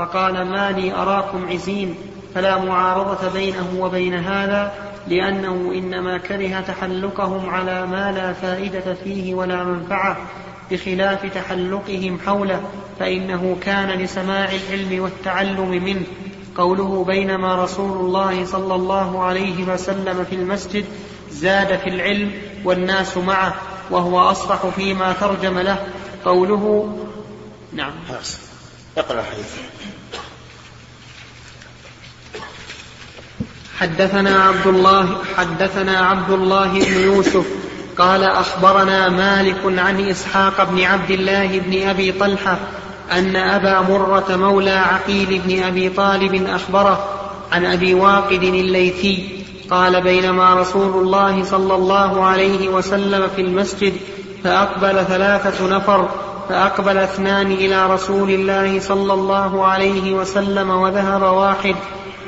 فقال ما لي أراكم عزين فلا معارضة بينه وبين هذا لأنه إنما كره تحلقهم على ما لا فائدة فيه ولا منفعة بخلاف تحلقهم حوله فإنه كان لسماع العلم والتعلم منه. قوله بينما رسول الله صلى الله عليه وسلم في المسجد زاد في العلم والناس معه وهو أصرح فيما ترجم له. قوله نعم. اقرأ الحديث حدثنا عبد الله حدثنا عبد الله بن يوسف قال أخبرنا مالك عن إسحاق بن عبد الله بن أبي طلحة أن أبا مرة مولى عقيل بن أبي طالب أخبره عن أبي واقد الليثي قال بينما رسول الله صلى الله عليه وسلم في المسجد فأقبل ثلاثة نفر فأقبل اثنان إلى رسول الله صلى الله عليه وسلم وذهب واحد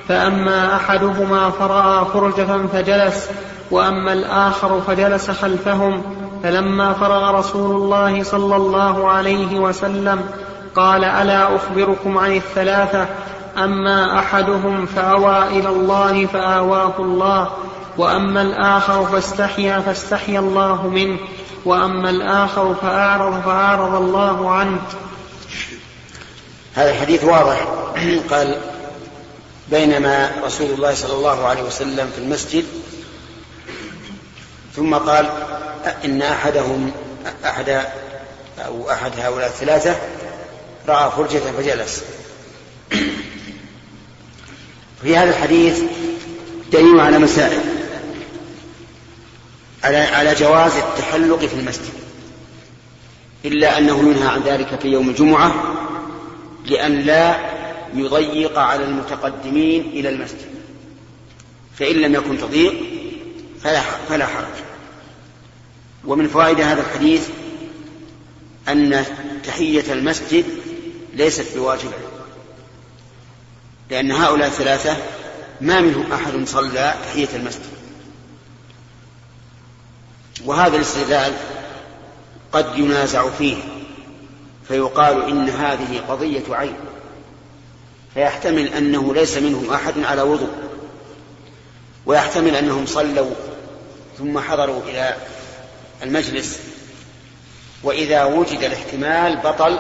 فأما أحدهما فرأى فرجة فجلس وأما الآخر فجلس خلفهم فلما فرغ رسول الله صلى الله عليه وسلم قال ألا أخبركم عن الثلاثة؟ أما أحدهم فأوى إلى الله فآواه الله وأما الآخر فاستحيا فاستحيا الله منه وأما الآخر فأعرض فأعرض الله عنه. هذا الحديث واضح. قال بينما رسول الله صلى الله عليه وسلم في المسجد ثم قال إن أحدهم أحد أو أحد هؤلاء الثلاثة رأى فرجة فجلس. في هذا الحديث دليل على مسائل. على على جواز التحلق في المسجد. إلا أنه ينهى عن ذلك في يوم الجمعة لأن لا يضيق على المتقدمين إلى المسجد. فإن لم يكن تضييق فلا فلا حرج. ومن فوائد هذا الحديث أن تحية المسجد ليست بواجبة لأن هؤلاء الثلاثة ما منهم أحد صلى تحية المسجد. وهذا الاستدلال قد ينازع فيه فيقال إن هذه قضية عين. فيحتمل أنه ليس منهم أحد على وضوء ويحتمل أنهم صلوا ثم حضروا إلى المجلس وإذا وجد الاحتمال بطل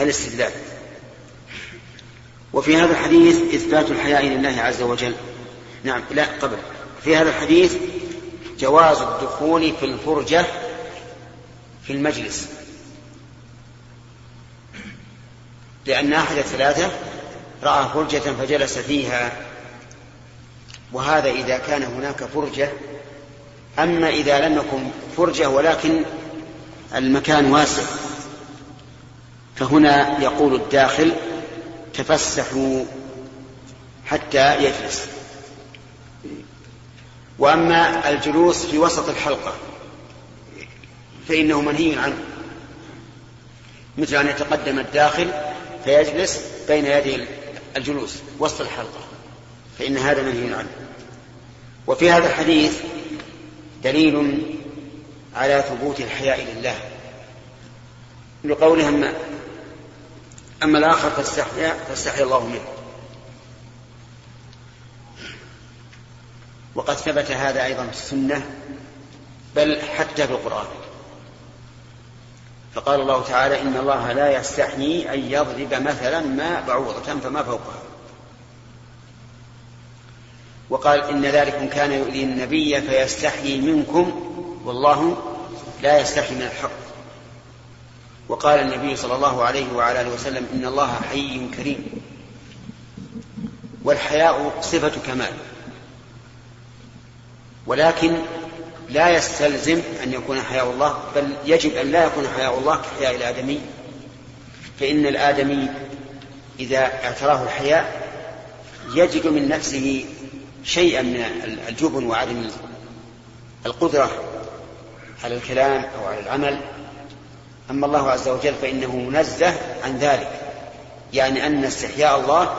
الاستدلال. وفي هذا الحديث إثبات الحياء لله عز وجل. نعم لا قبل. في هذا الحديث جواز الدخول في الفرجة في المجلس. لأن أحد الثلاثة رأى فرجة فجلس فيها. وهذا إذا كان هناك فرجة. أما إذا لم يكن فرجة ولكن المكان واسع فهنا يقول الداخل تفسحوا حتى يجلس. وأما الجلوس في وسط الحلقة فإنه منهي عنه مثل أن يتقدم الداخل فيجلس بين يدي الجلوس وسط الحلقة فإن هذا منهي عنه. وفي هذا الحديث دليل على ثبوت الحياء لله. لقوله أما أما الآخر فاستحيا فاستحيا الله منه. وقد ثبت هذا أيضا في السنة بل حتى في القرآن. فقال الله تعالى إن الله لا يستحيي أن يضرب مثلا ما بعوضة فما فوقها. وقال إن ذلكم كان يؤذي النبي فيستحيي منكم والله لا يستحي من الحق. وقال النبي صلى الله عليه وعلى آله وسلم إن الله حي كريم. والحياء صفة كمال. ولكن لا يستلزم أن يكون حياء الله بل يجب أن لا يكون حياء الله كحياء الآدمي. فإن الآدمي إذا اعتراه الحياء يجد من نفسه شيئا من الجبن وعدم القدرة على الكلام أو على العمل. أما الله عز وجل فإنه منزه عن ذلك يعني أن استحياء الله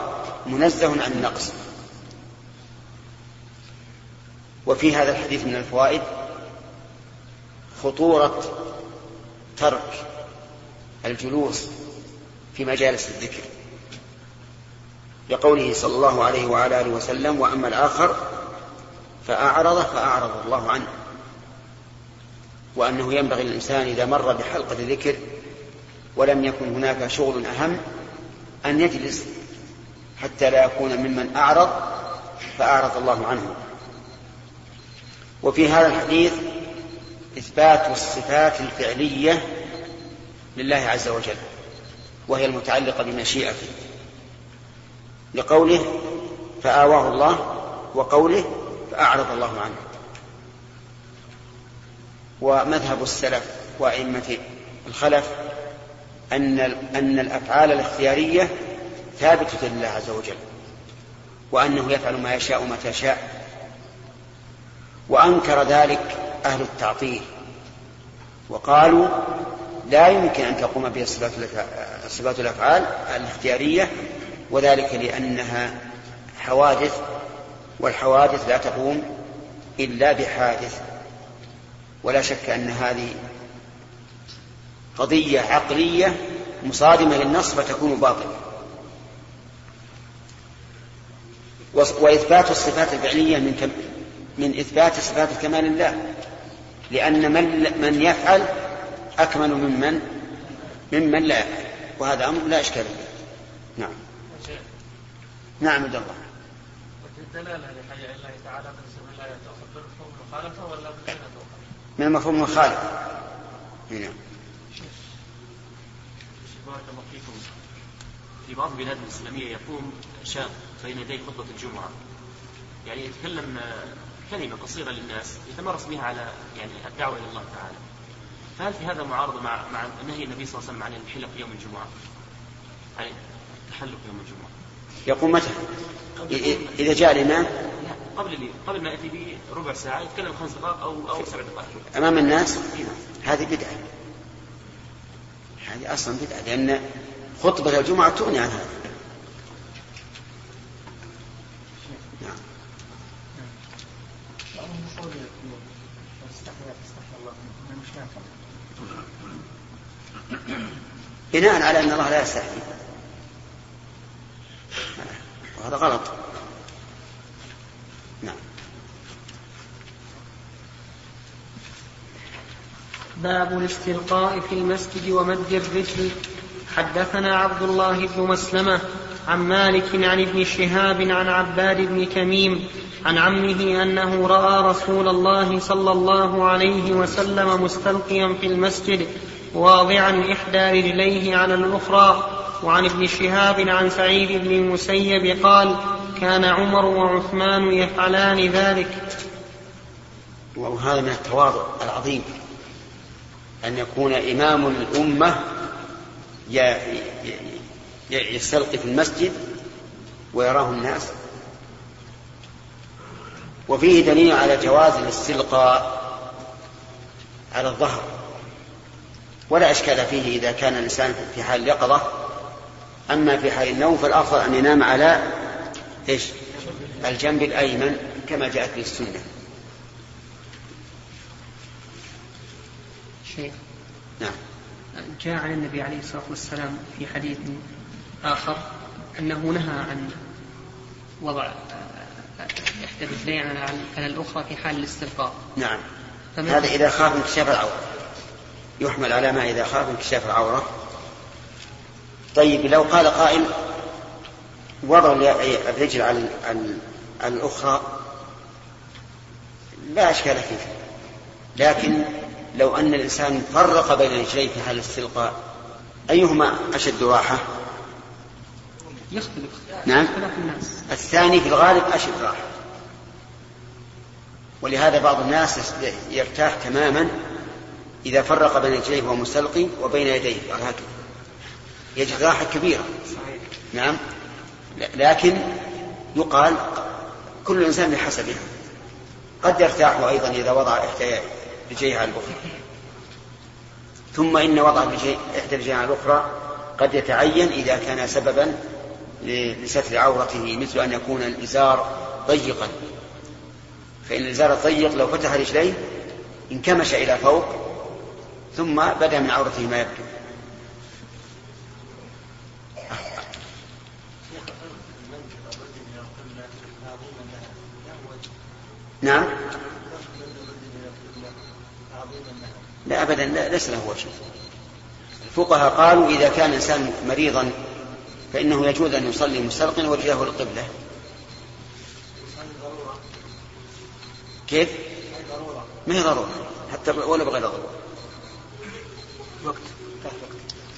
منزه عن النقص. وفي هذا الحديث من الفوائد خطورة ترك الجلوس في مجالس الذكر. لقوله صلى الله عليه وعلى آله وسلم وأما الآخر فأعرض فأعرض الله عنه. وأنه ينبغي للإنسان إذا مر بحلقة ذكر ولم يكن هناك شغل أهم أن يجلس حتى لا يكون ممن أعرض فأعرض الله عنه. وفي هذا الحديث إثبات الصفات الفعلية لله عز وجل وهي المتعلقة بمشيئته لقوله فآواه الله وقوله فأعرض الله عنه. ومذهب السلف وأئمة الخلف أن أن الأفعال الاختيارية ثابتة لله عز وجل وأنه يفعل ما يشاء متى شاء وأنكر ذلك أهل التعطيل. وقالوا لا يمكن أن تقوم بها صفات الأفعال الاختيارية وذلك لأنها حوادث والحوادث لا تقوم إلا بحادث. ولا شك أن هذه قضية عقلية مصادمة للنص فتكون باطلة. وإثبات الصفات الفعلية من من إثبات صفات الكمال لله لأن من من يفعل أكمل ممن ممن لا يفعل. وهذا أمر لا إشكال فيه. نعم. نعم عبد الله. الدلالة الله تعالى من تأخذ بالمفهوم المخالفة ولا من المفهوم المخالفة نعم. بارك الله فيكم في بعض البلاد الإسلامية يقوم شاب بين يدي خطبة الجمعة. يعني يتكلم كلمة قصيرة للناس يتمرس بها على يعني الدعوة إلى الله تعالى فهل في هذا معارضة مع مع نهي النبي صلى الله عليه وسلم عن الحلق يوم الجمعة؟ يعني التحلق يوم الجمعة. يقوم متى؟ إذا جاء الإمام؟ قبل قبل ما يأتي بربع ساعة يتكلم خمس دقائق أو أو سبع دقائق. أمام الناس؟ هذه بدعة. هذه أصلا بدعة لأن خطبة الجمعة تغني عن هذا. بناء على أن الله لا يستحي. وهذا غلط. نعم. باب الاستلقاء في المسجد ومد الرجل. حدثنا عبد الله بن مسلمة عن مالك عن ابن شهاب عن عباد بن تميم عن عمه أنه رأى رسول الله صلى الله عليه وسلم مستلقيا في المسجد. واضعا إحدى رجليه على الأخرى. وعن ابن شهاب عن سعيد بن المسيب قال كان عمر وعثمان يفعلان ذلك. وهذا من التواضع العظيم أن يكون إمام الأمة يستلقي في المسجد ويراه الناس. وفيه دليل على جواز الاستلقاء على الظهر. ولا إشكال فيه إذا كان الإنسان في حال اليقظة أما في حال النوم فالأفضل أن ينام على إيش؟ الجنب الأيمن كما جاءت به السنة. شيخ. نعم. جاء عن النبي عليه الصلاة والسلام في حديث آخر أنه نهى عن وضع إحدى الرجلين على الأخرى في حال الاستلقاء نعم. هذا إذا خاف انكشاف العورة يحمل على ما إذا خاف انكشاف العورة. طيب لو قال قائل وضع الرجل على الأخرى لا أشكال فيه. لكن لو أن الإنسان فرق بين رجليه في حال الاستلقاء أيهما أشد راحة؟ يختلف. نعم. الناس. الثاني في الغالب أشد راحة. ولهذا بعض الناس يرتاح تماما إذا فرق بين رجليه وهو مستلقي وبين يديه. هكذا يجد راحة كبيرة. نعم. لكن يقال كل إنسان بحسبه. قد يرتاح أيضا إذا وضع إحدى رجليه على الأخرى. ثم إن وضع إحدى رجليه على الأخرى قد يتعين إذا كان سببا لستر عورته مثل أن يكون الإزار ضيقا. فإن الإزار الضيق لو فتح رجليه انكمش إلى فوق ثم بدأ من عورته ما يبدو نعم. لا ابدا لا ليس له وجه. الفقهاء قالوا إذا كان الإنسان مريضا فإنه يجوز أن يصلي مستلقيا وجهه القبله كيف؟ ما هي ضرورة. حتى ولا بغير ضرورة. وقت.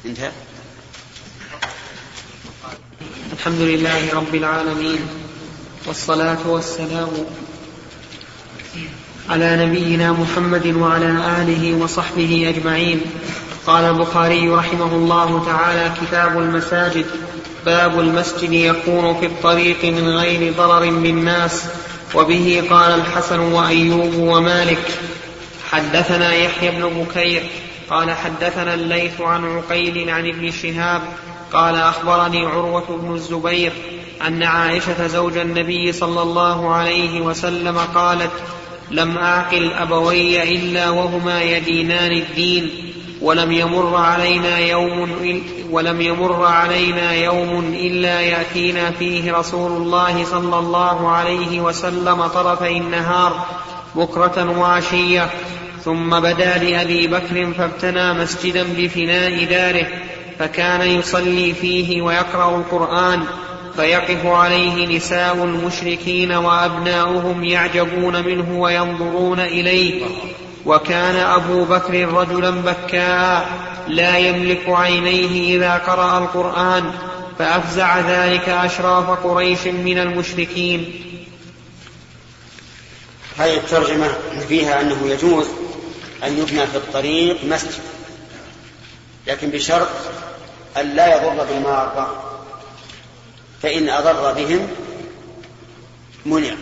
انتهى. الحمد لله رب العالمين والصلاة والسلام على نبينا محمد وعلى آله وصحبه أجمعين. قال البخاري رحمه الله تعالى كتاب المساجد باب المسجد يكون في الطريق من غير ضرر بالناس وبه قال الحسن وأيوب ومالك حدثنا يحيى بن بكير قال حدثنا الليث عن عقيل عن ابن شهاب قال أخبرني عروة بن الزبير أن عائشة زوج النبي صلى الله عليه وسلم قالت لم أعقل أبوي إلا وهما يدينان الدين ولم يمر علينا يوم ولم يمر علينا يوم إلا يأتينا فيه رسول الله صلى الله عليه وسلم طرفي النهار بكرة وعشية ثم بدا لأبي بكر فابتنى مسجدا بفناء داره فكان يصلي فيه ويقرأ القرآن فيقف عليه نساء المشركين وأبناؤهم يعجبون منه وينظرون إليه. وكان أبو بكر رجلا بكاء لا يملك عينيه إذا قرأ القرآن فأفزع ذلك أشراف قريش من المشركين. هذه الترجمة فيها أنه يجوز أن يبنى في الطريق مسجد. لكن بشرط أن لا يضر بالمارة فإن أضر بهم منع.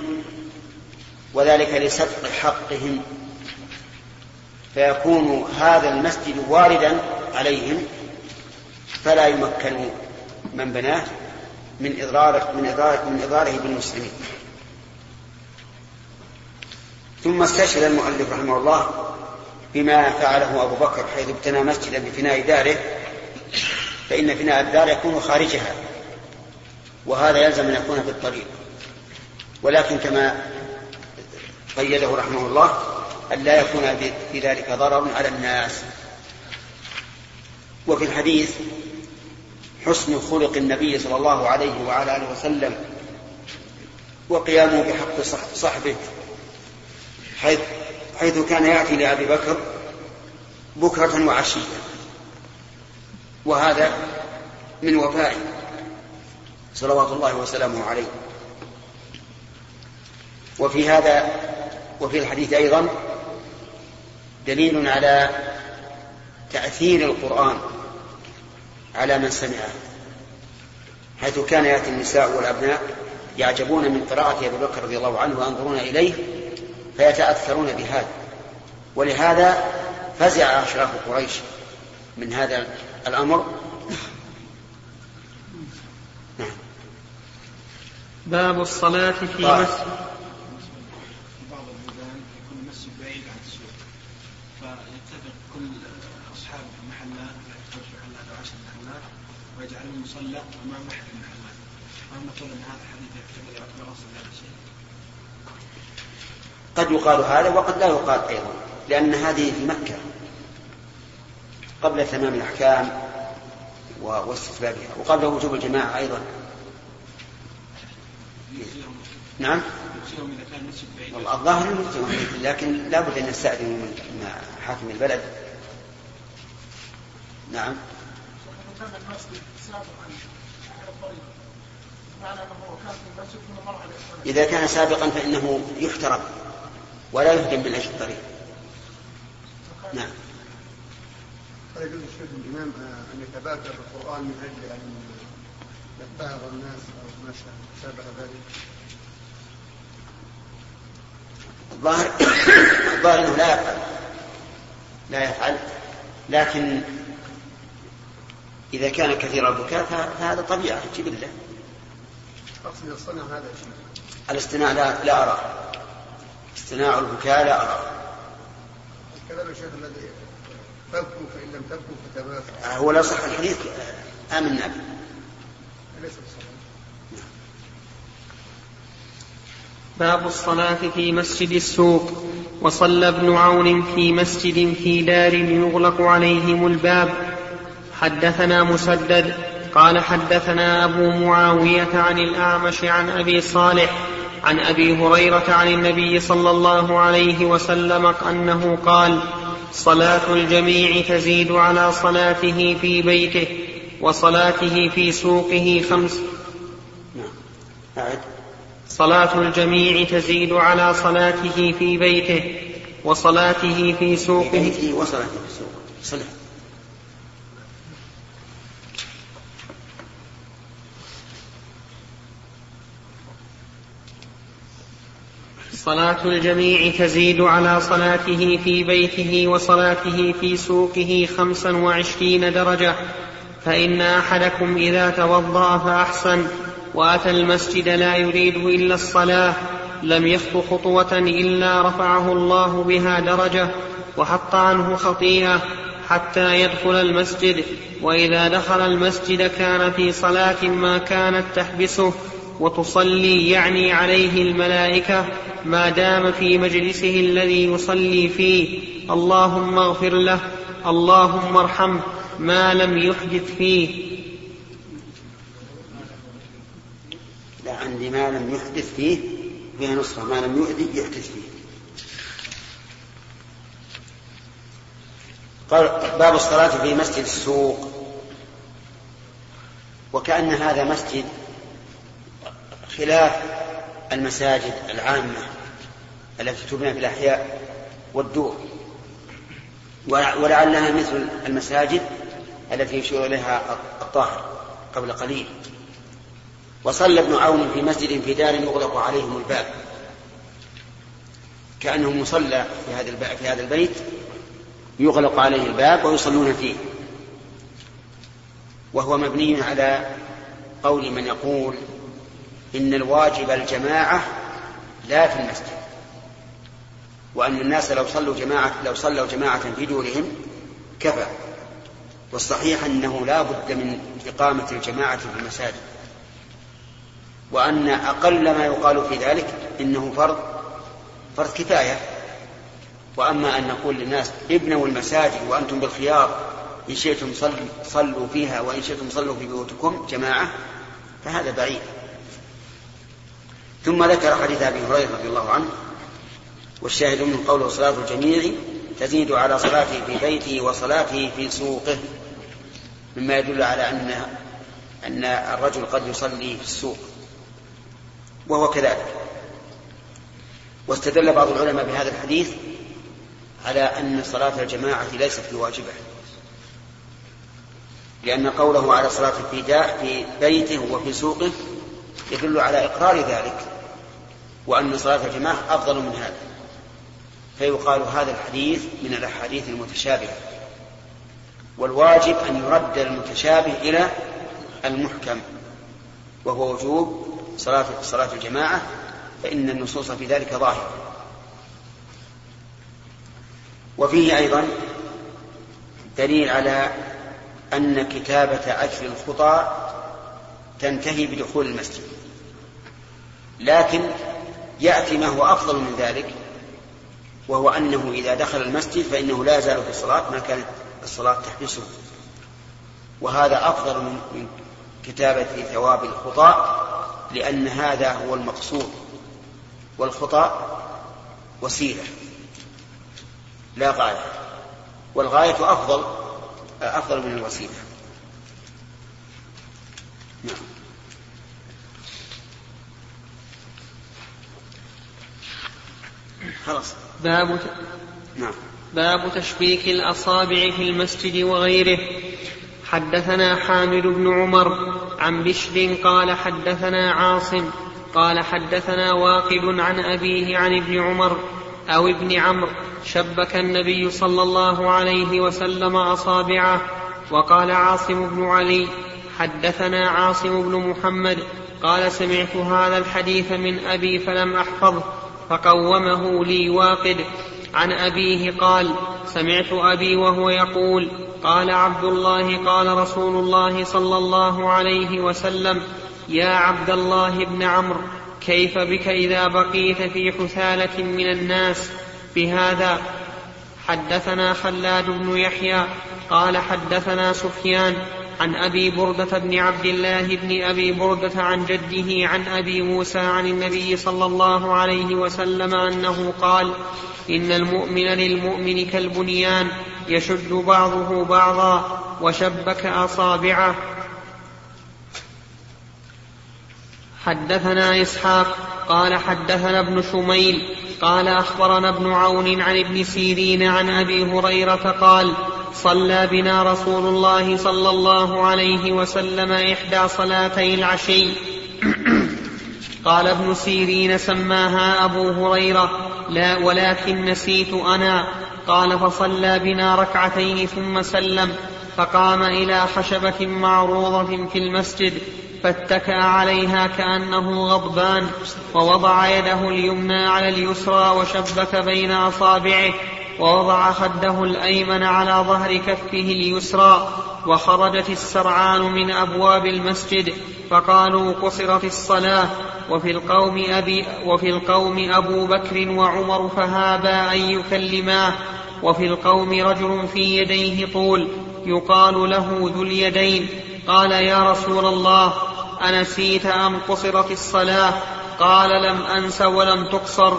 وذلك لسبق حقهم. فيكون هذا المسجد واردا عليهم فلا يمكن من بناه من إضراره من إضراره من إضراره بالمسلمين. ثم استشهد المؤلف رحمه الله بما فعله أبو بكر حيث ابتنى مسجدا بفناء داره فإن فناء الدار يكون خارجها وهذا يلزم أن يكون في الطريق ولكن كما قيده رحمه الله أن لا يكون في ذلك ضرر على الناس. وفي الحديث حسن خلق النبي صلى الله عليه وعلى آله وسلم وقيامه بحق صحبه حيث حيث كان يأتي لأبي بكر بكرة وعشية. وهذا من وفائه. صلوات الله وسلامه عليه. وفي هذا وفي الحديث أيضا دليل على تأثير القرآن على من سمعه. حيث كان يأتي النساء والأبناء يعجبون من قراءة أبي بكر رضي الله عنه وينظرون إليه فيتأثرون بهذا. ولهذا فزع أشراف قريش من هذا الأمر. نعم. باب الصلاة في مسجد. بعض البلدان يكون المسجد بعيد عن السوق فيتفق كل أصحاب المحلات خمس محلات أو عشر محلات ويجعلون مصلى أمام أحد المحلات. أن هذا الحديث يعتبر أصل هذا الشيء؟ قد يقال هذا وقد لا يقال أيضا لأن هذه في مكة. قبل تمام الأحكام واستتبابها وقبل وجوب الجماعة أيضا. نعم؟ الظاهر لكن لا بد أن نستأذن من حاكم البلد. نعم؟ إذا كان سابقا فإنه يحترم. ولا يهدم أجل الطريق. نعم. هل يجوز الشيخ الإمام أن يتبادر القرآن من أجل أن يتبعض الناس أو ما شابه ذلك؟ الظاهر الظاهر إنه لا يفعل. لا يفعل. لكن إذا كان كثير البكاء فهذا طبيعة جبله أقصد الصنع هذا شيء الاصطناع لا لا أرى. اصطناع البكاء لا أرى. الكلام يا شيخ الذي تبكوا فإن لم تبكوا فتباسوا هو لا صح الحديث. آمنا به. ليس بصحيح باب الصلاة في مسجد السوق. وصلى ابن عون في مسجد في دار يغلق عليهم الباب. حدثنا مسدد. قال حدثنا أبو معاوية عن الأعمش عن أبي صالح. عن أبي هريرة عن النبي صلى الله عليه وسلم أنه قال صلاة الجميع تزيد على صلاته في بيته وصلاته في سوقه خمس. صلاة الجميع تزيد على صلاته في بيته وصلاته في سوقه في بيته وصلاته في السوق صلاة الجميع تزيد على صلاته في بيته وصلاته في سوقه خمسا وعشرين درجة. فإن أحدكم إذا توضأ فأحسن. وأتى المسجد لا يريد إلا الصلاة. لم يخط خطوة إلا رفعه الله بها درجة. وحط عنه خطيئة حتى يدخل المسجد. وإذا دخل المسجد كان في صلاة ما كانت تحبسه. وتصلي يعني عليه الملائكة ما دام في مجلسه الذي يصلي فيه. اللهم اغفر له اللهم ارحمه ما لم يحدث فيه. لا عندي ما لم يحدث فيه فيها نصرة. ما لم يحدث يحدث فيه. قال باب الصلاة في مسجد السوق. وكأن هذا مسجد خلاف المساجد العامة التي تبنى في الأحياء والدور ولعلها مثل المساجد التي يشير إليها الطاهر قبل قليل. وصلى ابن عون في مسجد في دار يغلق عليهم الباب. كأنه مصلى في هذا في هذا البيت يغلق عليه الباب ويصلون فيه. وهو مبني على قول من يقول إن الواجب الجماعة لا في المسجد. وأن الناس لو صلوا جماعة لو صلوا جماعة في دورهم كفى. والصحيح أنه لا بد من إقامة الجماعة في المساجد. وأن أقل ما يقال في ذلك إنه فرض فرض كفاية. وأما أن نقول للناس ابنوا المساجد وأنتم بالخيار إن شئتم صلوا فيها وإن شئتم صلوا في بيوتكم جماعة فهذا بعيد. ثم ذكر حديث أبي هريرة رضي الله عنه والشاهد من قوله صلاة الجميع تزيد على صلاته في بيته وصلاته في سوقه مما يدل على أن أن الرجل قد يصلي في السوق وهو كذلك. واستدل بعض العلماء بهذا الحديث على أن صلاة الجماعة ليست بواجبة لأن قوله على صلاة في في بيته وفي سوقه يدل على إقرار ذلك. وأن صلاة الجماعة أفضل من هذا. فيقال هذا الحديث من الأحاديث المتشابهة. والواجب أن يرد المتشابه إلى المحكم وهو وجوب صلاة صلاة الجماعة فإن النصوص في ذلك ظاهرة. وفيه أيضا دليل على أن كتابة أجر الخطى تنتهي بدخول المسجد. لكن يأتي ما هو أفضل من ذلك وهو أنه إذا دخل المسجد فإنه لا يزال في الصلاة ما كانت الصلاة تحبسه. وهذا أفضل من كتابة ثواب الخطاء لأن هذا هو المقصود. والخطأ وسيلة لا غاية. والغاية أفضل أفضل من الوسيلة. نعم. خلاص. باب نعم. باب تشبيك الأصابع في المسجد وغيره. حدثنا حامد بن عمر عن بشر قال حدثنا عاصم قال حدثنا واقد عن أبيه عن ابن عمر أو ابن عمرو شبك النبي صلى الله عليه وسلم أصابعه وقال عاصم بن علي حدثنا عاصم بن محمد قال سمعت هذا الحديث من أبي فلم أحفظه فقومه لي واقد. عن أبيه قال سمعت أبي وهو يقول قال عبد الله قال رسول الله صلى الله عليه وسلم يا عبد الله بن عمرو كيف بك إذا بقيت في حثالة من الناس؟ بهذا حدثنا خلاد بن يحيى قال حدثنا سفيان عن أبي بردة بن عبد الله بن أبي بردة عن جده عن أبي موسى عن النبي صلى الله عليه وسلم أنه قال إن المؤمن للمؤمن كالبنيان يشد بعضه بعضا وشبك أصابعه. حدثنا إسحاق قال حدثنا ابن شميل قال أخبرنا ابن عون عن ابن سيرين عن أبي هريرة قال صلى بنا رسول الله صلى الله عليه وسلم إحدى صلاتي العشي. قال ابن سيرين سماها أبو هريرة لا ولكن نسيت أنا. قال فصلى بنا ركعتين ثم سلم فقام إلى خشبة معروضة في المسجد فاتكأ عليها كأنه غضبان ووضع يده اليمنى على اليسرى وشبك بين أصابعه. ووضع خده الأيمن على ظهر كفه اليسرى وخرجت السرعان من أبواب المسجد فقالوا قصرت الصلاة وفي القوم أبي وفي القوم أبو بكر وعمر فهابا أن يكلماه وفي القوم رجل في يديه طول يقال له ذو اليدين. قال يا رسول الله أنسيت أم قصرت الصلاة؟ قال لم أنس ولم تقصر.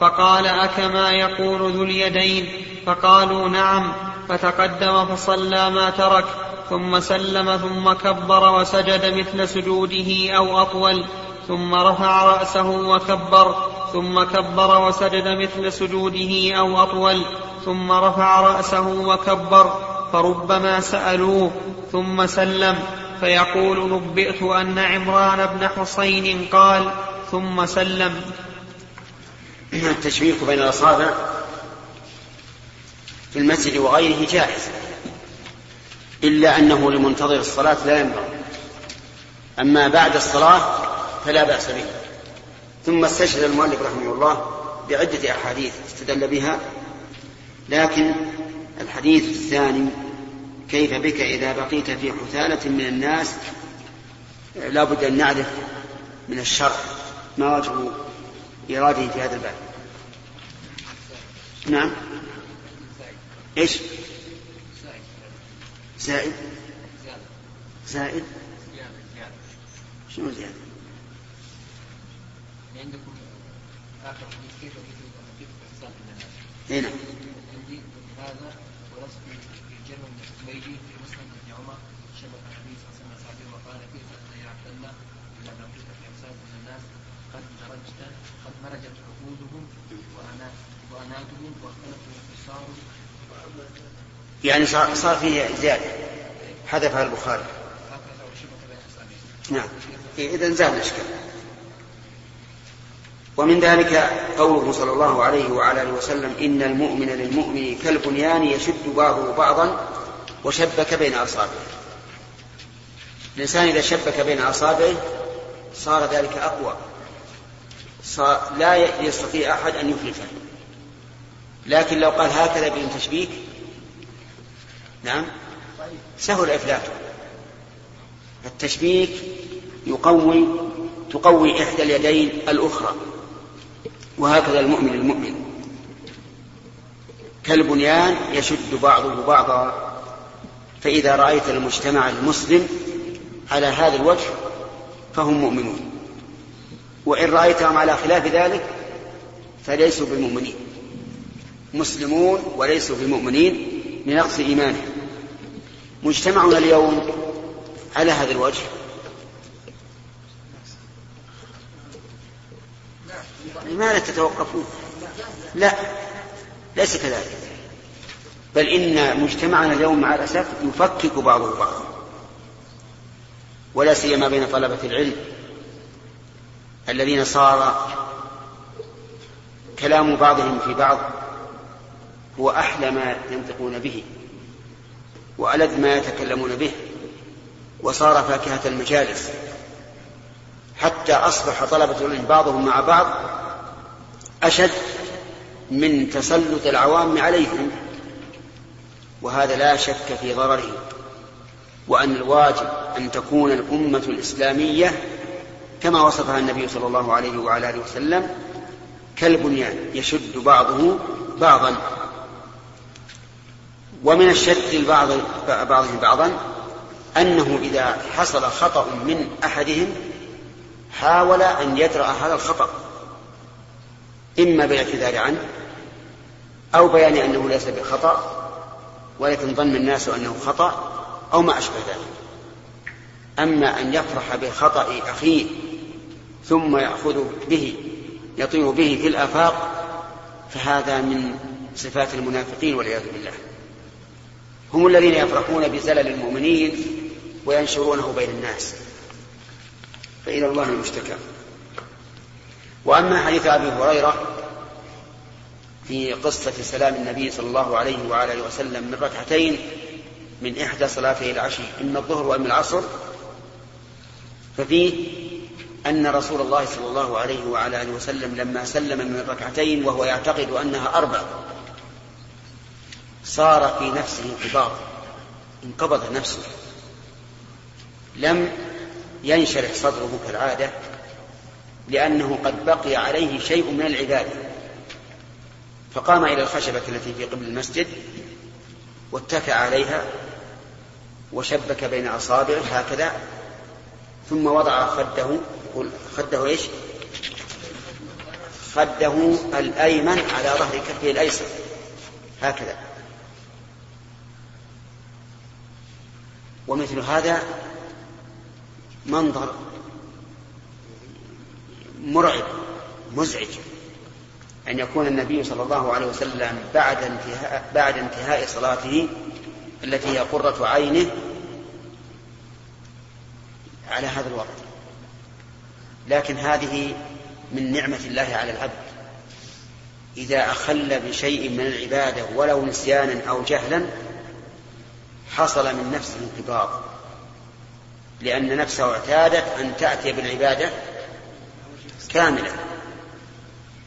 فقال أكما يقول ذو اليدين؟ فقالوا نعم. فتقدم فصلى ما ترك ثم سلم ثم كبر وسجد مثل سجوده أو أطول ثم رفع رأسه وكبر ثم كبر وسجد مثل سجوده أو أطول ثم رفع رأسه وكبر فربما سألوه ثم سلم. فيقول نبئت أن عمران بن حصين قال ثم سلم. التشبيك بين الأصابع في المسجد وغيره جائز إلا أنه لمنتظر الصلاة لا ينبغي. أما بعد الصلاة فلا بأس به. ثم استشهد المؤلف رحمه الله بعدة أحاديث استدل بها لكن الحديث الثاني كيف بك إذا بقيت في حثالة من الناس؟ لا بد أن نعرف من الشرع ما وجه إيراده في هذا الباب. نعم. إيش؟ زائد. زائد. شنو زيادة عندكم آخر كيف كيف هنا. هذا ورسم الزبيدي في مسلم بن عمر شبه النبي صلى الله عليه وسلم وقال كيف انت يا عبد الله اذا بقيت في امثال من الناس مرجت قد مرجت عقودهم وأناتهم واختلفوا وصاروا يعني صار صار فيه زيادة. حذفها البخاري. نعم. إذا زاد الإشكال. ومن ذلك قوله صلى الله عليه وعلى آله وسلم إن المؤمن للمؤمن كالبنيان يشد بعضه بعضا وشبك بين اصابعه الإنسان إذا شبك بين اصابعه صار ذلك أقوى. لا يستطيع أحد أن يخلفه. لكن لو قال هكذا بدون تشبيك نعم سهل إفلاته. التشبيك يقوي تقوي إحدى اليدين الأخرى وهكذا المؤمن المؤمن. كالبنيان يشد بعضه بعضا فإذا رأيت المجتمع المسلم على هذا الوجه فهم مؤمنون. وإن رأيتهم على خلاف ذلك فليسوا بالمؤمنين. مسلمون وليسوا بمؤمنين لنقص إيمانهم. مجتمعنا اليوم على هذا الوجه. لماذا تتوقفون؟ لا ليس كذلك. بل إن مجتمعنا اليوم مع الأسف يفكك بعضه بعضا ولا سيما بين طلبة العلم. الذين صار كلام بعضهم في بعض هو أحلى ما ينطقون به وألذ ما يتكلمون به وصار فاكهة المجالس حتى أصبح طلبة العلم بعضهم مع بعض أشد من تسلط العوام عليهم وهذا لا شك في ضرره وأن الواجب أن تكون الأمة الإسلامية كما وصفها النبي صلى الله عليه وعلى آله وسلم كالبنيان يشد بعضه بعضا. ومن الشد البعض بعضهم بعضا أنه إذا حصل خطأ من أحدهم حاول أن يدرأ هذا الخطأ إما بالاعتذار عنه أو بيان أنه ليس بخطأ ولكن ظن الناس أنه خطأ أو ما أشبه ذلك. أما أن يفرح بخطأ أخيه ثم يأخذ به يطير به في الآفاق فهذا من صفات المنافقين والعياذ بالله. هم الذين يفرحون بزلل المؤمنين وينشرونه بين الناس. فإلى الله المشتكى. وأما حديث أبي هريرة في قصة سلام النبي صلى الله عليه وعلى آله وسلم من ركعتين من إحدى صلاتي العشي إما الظهر وإما العصر ففيه أن رسول الله صلى الله عليه وعلى آله وسلم لما سلم من الركعتين وهو يعتقد أنها أربع صار في نفسه انقباض انقبض نفسه. لم ينشرح صدره كالعادة لأنه قد بقي عليه شيء من العبادة. فقام إلى الخشبة التي في قبل المسجد واتكى عليها وشبك بين أصابعه هكذا ثم وضع خده خده إيش؟ خده الأيمن على ظهر كفه الأيسر. هكذا. ومثل هذا منظر مرعب مزعج. أن يكون النبي صلى الله عليه وسلم بعد انتهاء بعد انتهاء صلاته التي هي قرة عينه على هذا الوقت لكن هذه من نعمة الله على العبد. إذا أخل بشيء من العبادة ولو نسيانا أو جهلا حصل من نفسه انقباض. لأن نفسه اعتادت أن تأتي بالعبادة كاملة.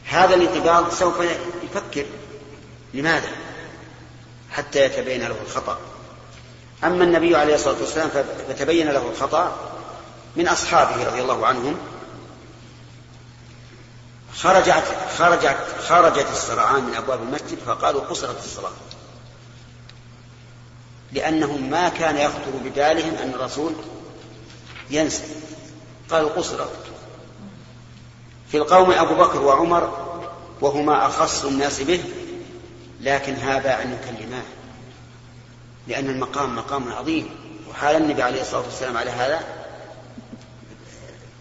هذا الانقباض سوف يفكر. لماذا؟ حتى يتبين له الخطأ. أما النبي عليه الصلاة والسلام فتبين له الخطأ من أصحابه رضي الله عنهم خرجت خرجت خرجت السرعان من أبواب المسجد فقالوا قصرت الصلاة. لأنهم ما كان يخطر ببالهم أن الرسول ينسى. قالوا قصرت. في القوم أبو بكر وعمر وهما أخص الناس به لكن هذا أن يكلماه. لأن المقام مقام عظيم. وحال النبي عليه الصلاة والسلام على هذا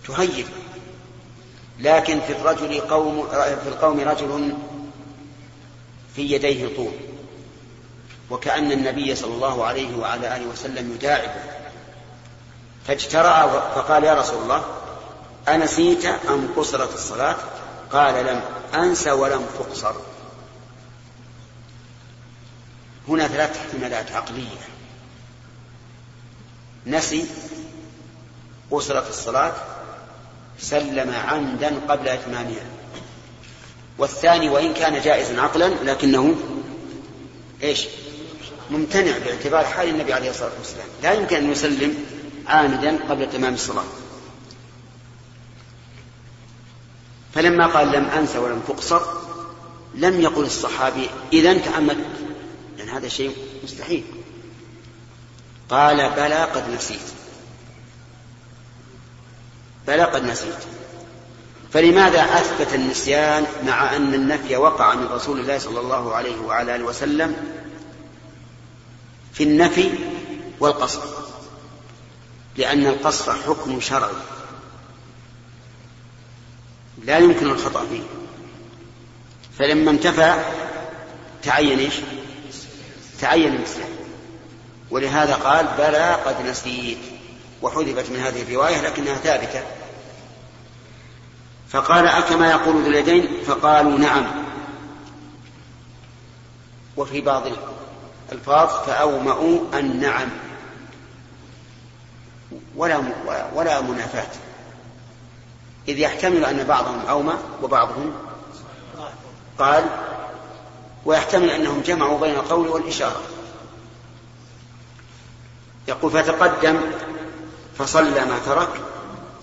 تهيب لكن في الرجل قوم في القوم رجل في يديه طول. وكأن النبي صلى الله عليه وعلى آله وسلم يداعبه. فاجترأ فقال يا رسول الله أنسيت أم قصرت الصلاة؟ قال لم أنس ولم تقصر. هنا ثلاث احتمالات عقلية. نسي قصرت الصلاة سلم عمدا قبل إتمامها. والثاني وإن كان جائزا عقلا لكنه إيش؟ ممتنع باعتبار حال النبي عليه الصلاة والسلام. لا يمكن أن يسلم عامدا قبل تمام الصلاة. فلما قال لم أنس ولم تقصر لم يقل الصحابي إذا تعمدت لأن هذا شيء مستحيل. قال بلى قد نسيت. بلى قد نسيت. فلماذا أثبت النسيان مع أن النفي وقع من رسول الله صلى الله عليه وعلى آله وسلم في النفي والقصر؟ لأن القصر حكم شرعي. لا يمكن الخطأ فيه. فلما انتفى تعين إيش؟ تعين النسيان. ولهذا قال بلى قد نسيت. وحذفت من هذه الرواية لكنها ثابتة. فقال أكما يقول ذو اليدين؟ فقالوا نعم. وفي بعض الألفاظ فأومأوا النعم ولا ولا منافاة. إذ يحتمل أن بعضهم أومى وبعضهم قال ويحتمل أنهم جمعوا بين القول والإشارة. يقول فتقدم فصلى ما ترك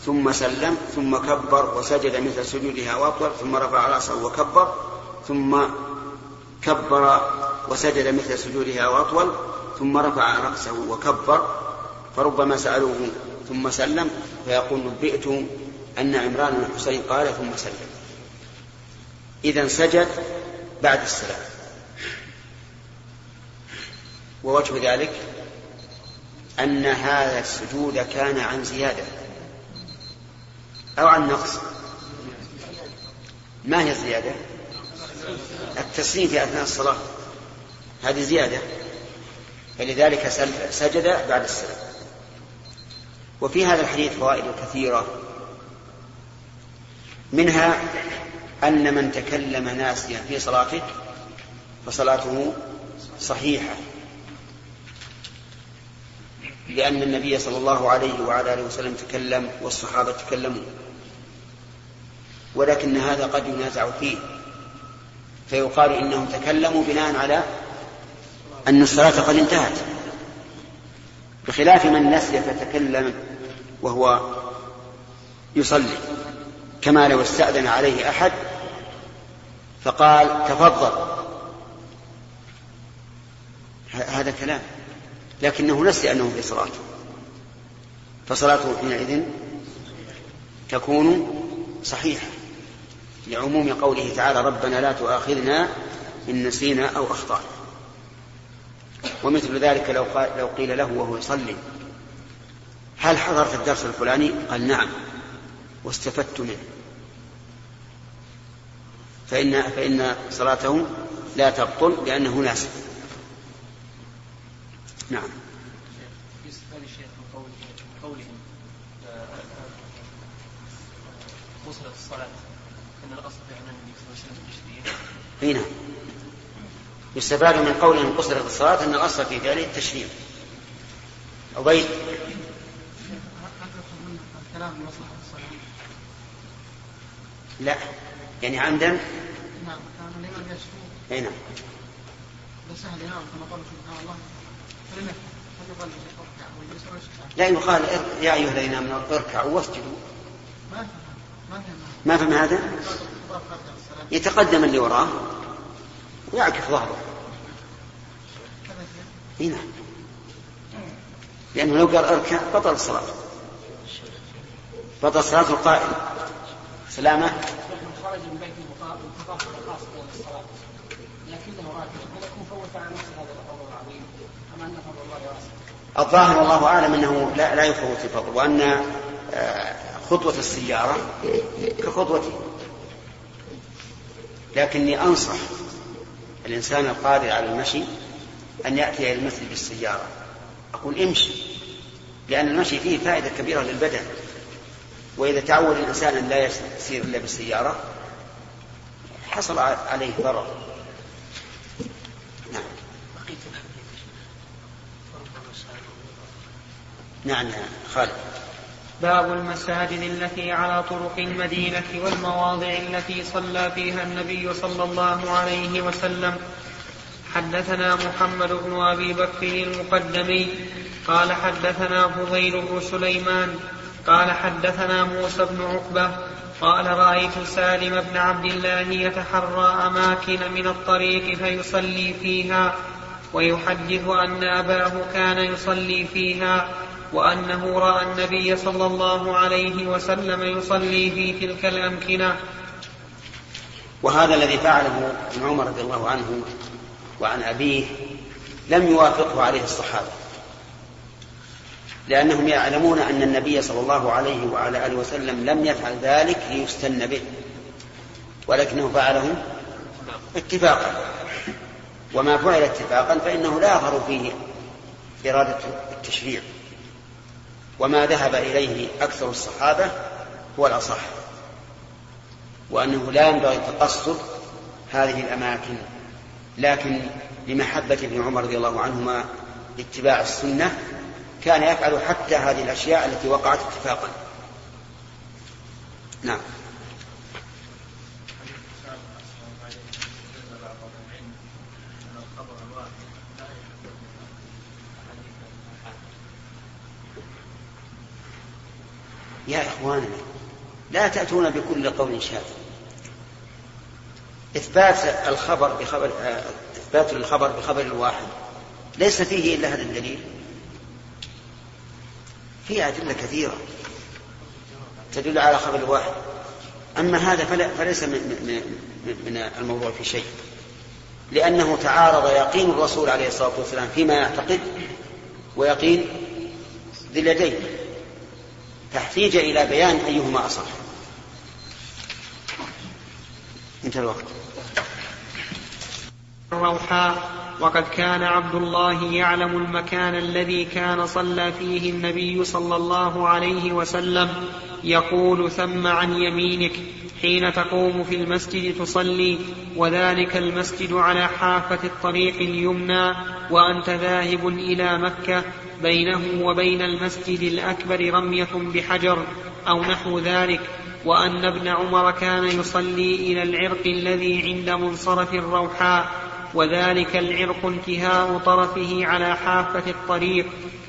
ثم سلم ثم كبر وسجد مثل سجودها وأطول ثم رفع رأسه وكبر ثم كبر وسجد مثل سجودها وأطول ثم رفع رأسه وكبر فربما سألوه ثم سلم فيقول نبئت أن عمران بن الحسين قال ثم سلم. إذا سجد بعد السلام. ووجه ذلك أن هذا السجود كان عن زيادة أو عن نقص. ما هي الزيادة؟ التسليم في أثناء الصلاة. هذه زيادة. فلذلك سجد بعد السلام. وفي هذا الحديث فوائد كثيرة. منها أن من تكلم ناسيا في صلاته فصلاته صحيحة. لأن النبي صلى الله عليه وعلى آله وسلم تكلم والصحابة تكلموا. ولكن هذا قد ينازع فيه. فيقال إنهم تكلموا بناء على أن الصلاة قد انتهت. بخلاف من نسي فتكلم وهو يصلي كما لو استأذن عليه أحد فقال تفضل. هذا كلام. لكنه نسي أنه في صلاة فصلاته حينئذ تكون صحيحة لعموم قوله تعالى ربنا لا تؤاخذنا إن نسينا أو أخطأنا. ومثل ذلك لو, قال لو قيل له وهو يصلي هل حضرت الدرس الفلاني؟ قال نعم واستفدت منه. فإن, فإن صلاته لا تبطل لأنه ناسي. نعم. يستفاد الشيخ من قولهم وصلت الصلاة أن الأصل في النبي صلى الله عليه وسلم التشريع إي نعم. يستفاد من قولهم قصرت الصلاة أن الأصل في ذلك التشريع. عبيد. لا. يعني عمدا. نعم كان الإمام يشكو إي نعم. بس الإمام كما قال سبحان الله يقال إر- يا أيها الذين آمنوا اركعوا واسجدوا. ما فهم هذا؟ يتقدم اللي وراه. ويعكف ظهره. إي نعم. لأنه لو قال اركع بطل الصلاة. بطل صلاة القائم سلامة. خرج من بيته لكنه نفسه هذا الفضل العظيم أم أن فضل الله واسع؟ الظاهر والله أعلم أنه لا, لا يفوت الفضل وأن آه، خطوة السيارة كخطوتي لكني أنصح الإنسان القادر على المشي أن يأتي إلى المسجد بالسيارة. أقول امشي لأن المشي فيه فائدة كبيرة للبدن. وإذا تعود الإنسان أن لا يسير إلا بالسيارة حصل عليه ضرر نعم نعم يا خالد. باب المساجد التي على طرق المدينة والمواضع التي صلى فيها النبي صلى الله عليه وسلم. حدثنا محمد بن أبي بكر المقدمي. قال حدثنا فضيل بن سليمان. قال حدثنا موسى بن عقبة. قال رأيت سالم بن عبد الله يتحرى أماكن من الطريق فيصلي فيها ويحدث أن أباه كان يصلي فيها. وأنه رأى النبي صلى الله عليه وسلم يصلي في تلك الأمكنة. وهذا الذي فعله ابن عمر رضي الله عنه وعن أبيه لم يوافقه عليه الصحابة لأنهم يعلمون أن النبي صلى الله عليه وعلى آله وسلم لم يفعل ذلك ليستن به ولكنه فعله اتفاقا. وما فعل اتفاقا فإنه لا يظهر فيه إرادة التشريع. وما ذهب إليه أكثر الصحابة هو الأصح وأنه لا ينبغي تقصد هذه الأماكن لكن لمحبة ابن عمر رضي الله عنهما لاتباع السنة كان يفعل حتى هذه الأشياء التي وقعت اتفاقا. نعم. يا إخواننا لا تأتون بكل قول شاذ. إثبات الخبر بخبر إثبات الخبر بخبر الواحد. ليس فيه إلا هذا الدليل. فيه أدلة كثيرة تدل على خبر الواحد أما هذا فليس من, من, من الموضوع في شيء. لأنه تعارض يقين الرسول عليه الصلاة والسلام فيما يعتقد ويقين ذي اليدين. تحتيج إلى بيان أيهما أصح. انتهى الوقت. الروحاء وقد كان عبد الله يعلم المكان الذي كان صلى فيه النبي صلى الله عليه وسلم يقول ثم عن يمينك حين تقوم في المسجد تصلي وذلك المسجد على حافة الطريق اليمنى وأنت ذاهب إلى مكة بينه وبين المسجد الأكبر رمية بحجر أو نحو ذلك وأن ابن عمر كان يصلي إلى العرق الذي عند منصرف الروحاء وذلك العرق انتهاء طرفه على حافة الطريق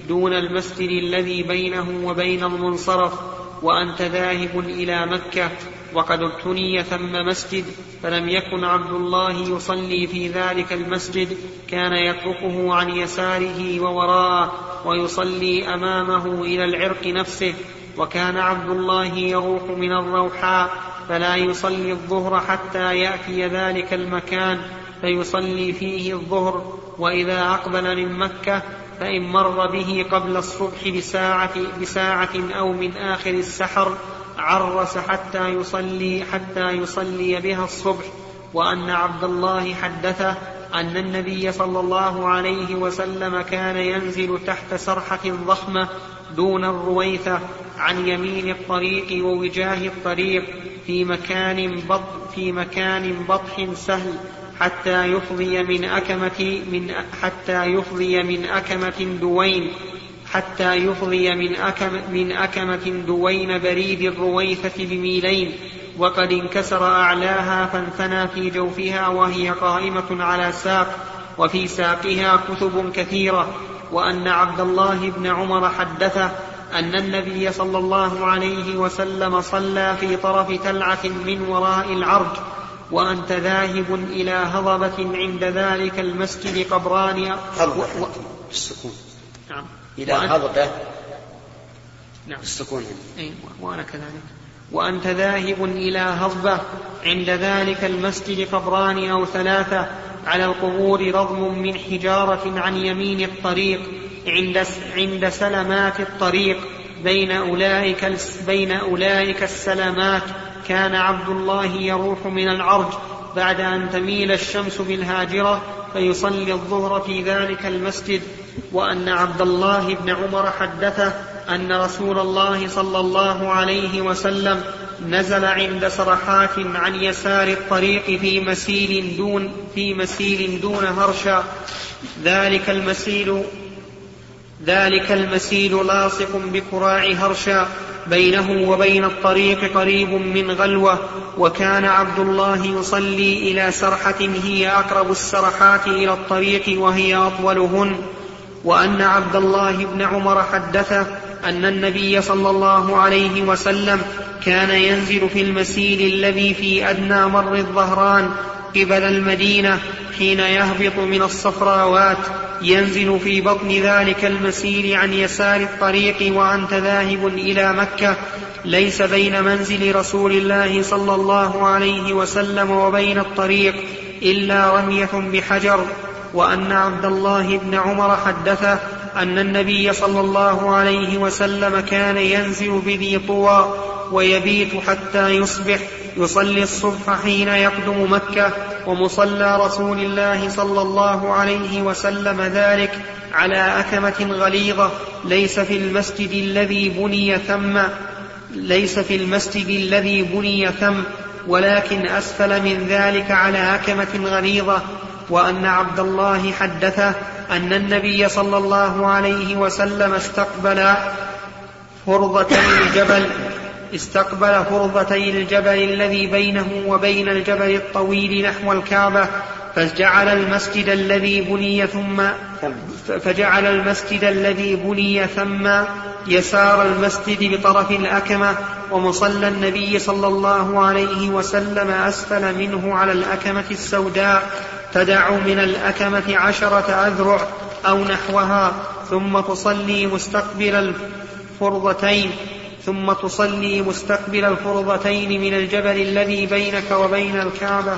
دون المسجد الذي بينه وبين المنصرف وأنت ذاهب إلى مكة وقد ابتني ثم مسجد فلم يكن عبد الله يصلي في ذلك المسجد كان يتركه عن يساره ووراءه. ويصلي أمامه إلى العرق نفسه وكان عبد الله يروح من الروحاء فلا يصلي الظهر حتى يأتي ذلك المكان فيصلي فيه الظهر وإذا أقبل من مكة فإن مر به قبل الصبح بساعة بساعة أو من آخر السحر عرس حتى يصلي حتى يصلي بها الصبح وأن عبد الله حدثه أن النبي صلى الله عليه وسلم كان ينزل تحت سرحة ضخمة دون الرويثة عن يمين الطريق ووجاه الطريق في مكان بط في مكان بطح سهل حتى يفضي من أكمة من حتى يفضي من أكمة دوين حتى يفضي من أكم من أكمة دوين بريد الرويثة بميلين وقد انكسر أعلاها فانثنى في جوفها وهي قائمة على ساق وفي ساقها كتب كثيرة وأن عبد الله بن عمر حدثه أن النبي صلى الله عليه وسلم صلى في طرف تلعة من وراء العرج وأنت ذاهب إلى هضبة عند ذلك المسجد قبران و... و... السكون. نعم. إلى هضبة. نعم. السكون أي وأنا كذلك. وأنت ذاهب إلى هضبة عند ذلك المسجد قبران أو ثلاثة على القبور رضم من حجارة عن يمين الطريق عند عند سلمات الطريق. بين أولئك بين أولئك السلمات كان عبد الله يروح من العرج بعد أن تميل الشمس بالهاجرة فيصلي الظهر في ذلك المسجد. وأن عبد الله بن عمر حدثه أن رسول الله صلى الله عليه وسلم نزل عند سرحات عن يسار الطريق في مسيل دون في مسيل دون هرشا. ذلك المسيل ذلك المسيل لاصق بكراع هرشا. بينه وبين الطريق قريب من غلوة. وكان عبد الله يصلي إلى سرحة هي أقرب السرحات إلى الطريق وهي أطولهن. وأن عبد الله بن عمر حدثه أن النبي صلى الله عليه وسلم كان ينزل في المسيل الذي في أدنى مر الظهران قبل المدينة حين يهبط من الصفراوات. ينزل في بطن ذلك المسير عن يسار الطريق وأنت ذاهب إلى مكة. ليس بين منزل رسول الله صلى الله عليه وسلم وبين الطريق إلا رمية بحجر. وأن عبد الله بن عمر حدثه أن النبي صلى الله عليه وسلم كان ينزل بذي طوى ويبيت حتى يصبح يصلي الصبح حين يقدم مكة ومصلى رسول الله صلى الله عليه وسلم ذلك على أكمة غليظة ليس في المسجد الذي بني ثم ليس في المسجد الذي بني ثم ولكن أسفل من ذلك على أكمة غليظة. وأن عبد الله حدثه أن النبي صلى الله عليه وسلم استقبل فرضتي الجبل استقبل فرضتي الجبل الذي بينه وبين الجبل الطويل نحو الكعبة فجعل المسجد الذي بني ثم فجعل المسجد الذي بني ثم يسار المسجد بطرف الأكمة ومصلى النبي صلى الله عليه وسلم أسفل منه على الأكمة السوداء. تدع من الأكمة عشرة أذرع أو نحوها ثم تصلي مستقبل الفرضتين ثم تصلي مستقبل الفرضتين من الجبل الذي بينك وبين الكعبة.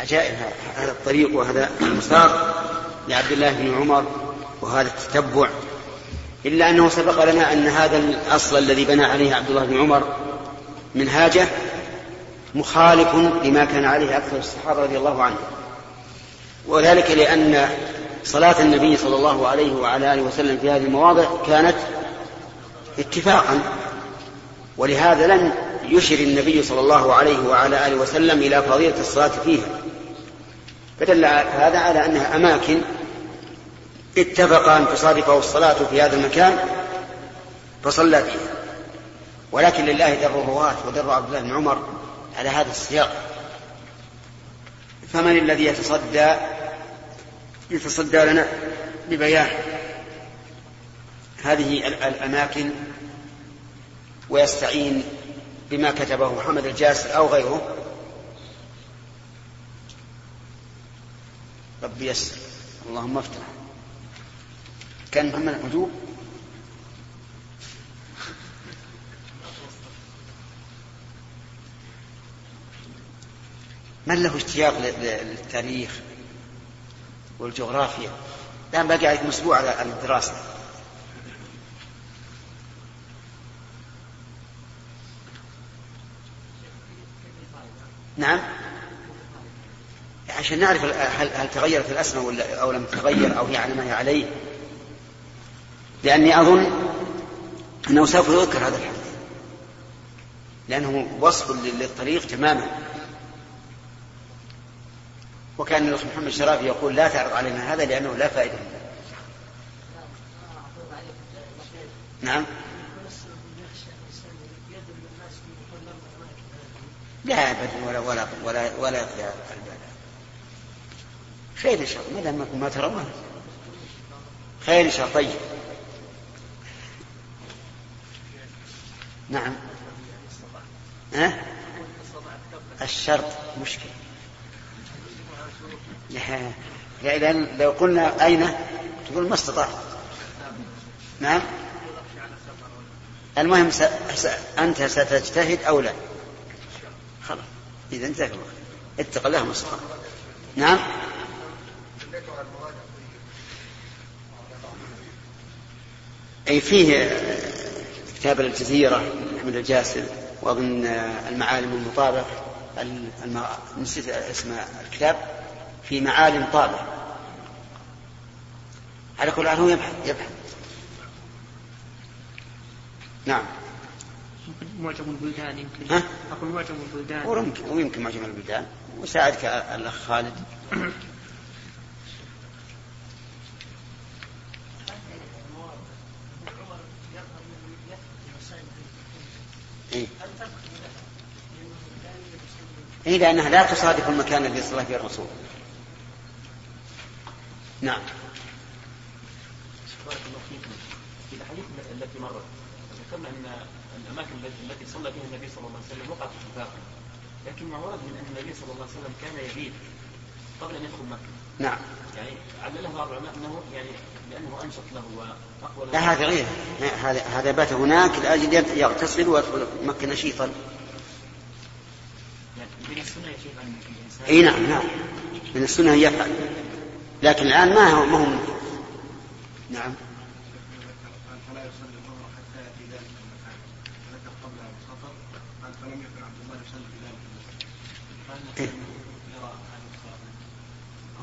عجائب هذا الطريق وهذا المسار لعبد الله بن عمر وهذا التتبع. إلا أنه سبق لنا أن هذا الأصل الذي بنى عليه عبد الله بن عمر منهاجه مخالف لما كان عليه أكثر الصحابة رضي الله عنهم. وذلك لأن صلاة النبي صلى الله عليه وعلى آله وسلم في هذه المواضع كانت اتفاقا ولهذا لم يشر النبي صلى الله عليه وعلى آله وسلم إلى فضيلة الصلاة فيها. فدل هذا على أنها أماكن اتفق أن تصادفه الصلاة في هذا المكان فصلى فيها. ولكن لله در الرواة ودر عبد الله بن عمر على هذا السياق. فمن الذي يتصدى يتصدى لنا ببيان هذه الأماكن ويستعين بما كتبه محمد الجاسر أو غيره. ربي يسر. اللهم افتح. كان محمد الوجوب من له اشتياق للتاريخ والجغرافيا؟ الآن باقي عليكم أسبوع على الدراسة. نعم. عشان نعرف هل, هل تغيرت الأسماء ولا أو لم تتغير أو هي على ما هي عليه. لأني أظن أنه سوف يذكر هذا الحديث. لأنه وصف للطريق تماما. وكان الأخ محمد الشرافي يقول لا تعرض علينا هذا لأنه لا فائدة نعم. لا ابدا ولا ولا ولا ولا يقضي البال خير إن شاء الله ما دام ما ترونه خير إن شاء الله طيب. نعم. ها؟ الشرط مشكلة. لا لو قلنا أين؟ تقول ما استطعت نعم. المهم س... س... أنت ستجتهد أو لا. خلاص. إذا انتهى الوقت. اتق الله ما نعم. أي فيه كتاب الجزيرة أحمد الجاسر وأظن المعالم المطابق الم... نسيت اسم الكتاب. في معالم طابع. على كل حال هو يبحث يبحث. نعم. معجم البلدان يمكن. ها؟ أقول معجم البلدان. ويمكن ويمكن معجم البلدان. وساعدك الأخ خالد. إيه؟ إيه لأنها لا تصادف المكان الذي صلى فيه الرسول. نعم. بارك الله فيكم. في الأحاديث التي مرت ذكرنا أن الأماكن التي صلى فيها النبي صلى الله عليه وسلم وقعت اتفاقا لكن ما ورد من أن النبي صلى الله عليه وسلم كان يبيت قبل أن يدخل مكة. نعم. يعني علله بعض العلماء أنه يعني لأنه أنشط له وأقوى له. لا هذا غير. هذا هذا بات هناك لاجل يغتسل ويدخل مكة نشيطا. يعني من السنة يا شيخ ان الإنسان. إي نعم نعم. من السنة ان يفعل. لكن الآن ما هو ما هو نعم. إيه.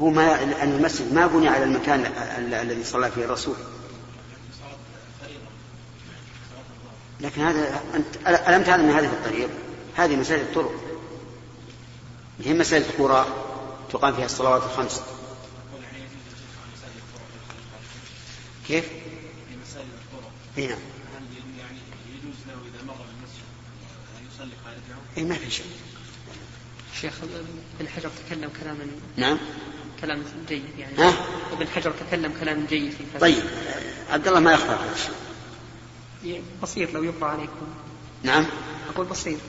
هو ما أن المسجد ما بني على المكان ال- الذي صلى فيه الرسول. لكن هذا أنت ألم تعلم أن هذه الطريق؟ هذه مساجد الطرق. هي مساجد القرى تقام فيها الصلوات الخمس يقول يعني يجوز الجلوس على مساجد الطرق كيف؟ في مساجد الطرق اي نعم. هل يعني يجوز له إذا مر بالمسجد أن يصلي خارجه؟ اي ما في شيء شيخ ابن حجر تكلم كلاما نعم. كلام جيد يعني ها؟ ابن حجر تكلم كلام جيد في فتح. طيب عبد الله ما يخفى هذا الشيء. بسيط لو يقرأ عليكم. نعم. أقول بسيط.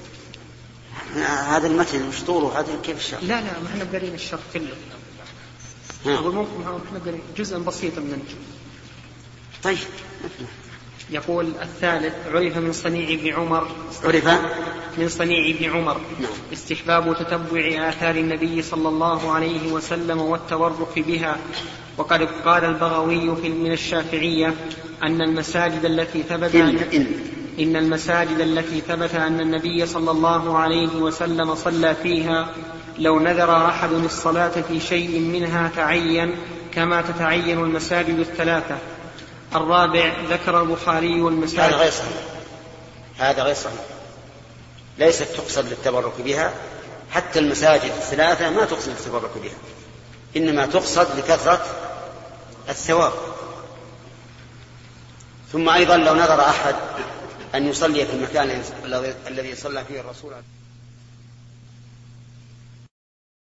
هذا المتن مش طوله هذا كيف الشرح؟ لا لا ما إحنا قارين الشرح كله. ها. أقول ممكن إحنا قارين جزء بسيط من طيب. يقول الثالث عرف من صنيع ابن عمر. عرف؟ من صنيع ابن عمر. نعم. استحباب تتبع آثار النبي صلى الله عليه وسلم والتورك بها. وقد قال البغوي في من الشافعية أن المساجد التي ثبت إن إن. إن المساجد التي ثبت أن النبي صلى الله عليه وسلم صلى فيها لو نذر أحد الصلاة في شيء منها تعين كما تتعين المساجد الثلاثة. الرابع ذكر البخاري هذا المساجد غير صحيح. هذا غير صحيح. ليست تقصد للتبرك بها. حتى المساجد الثلاثة ما تقصد للتبرك بها. إنما تقصد لكثرة الثواب. ثم أيضا لو نظر أحد أن يصلي في المكان الذي صلى فيه الرسول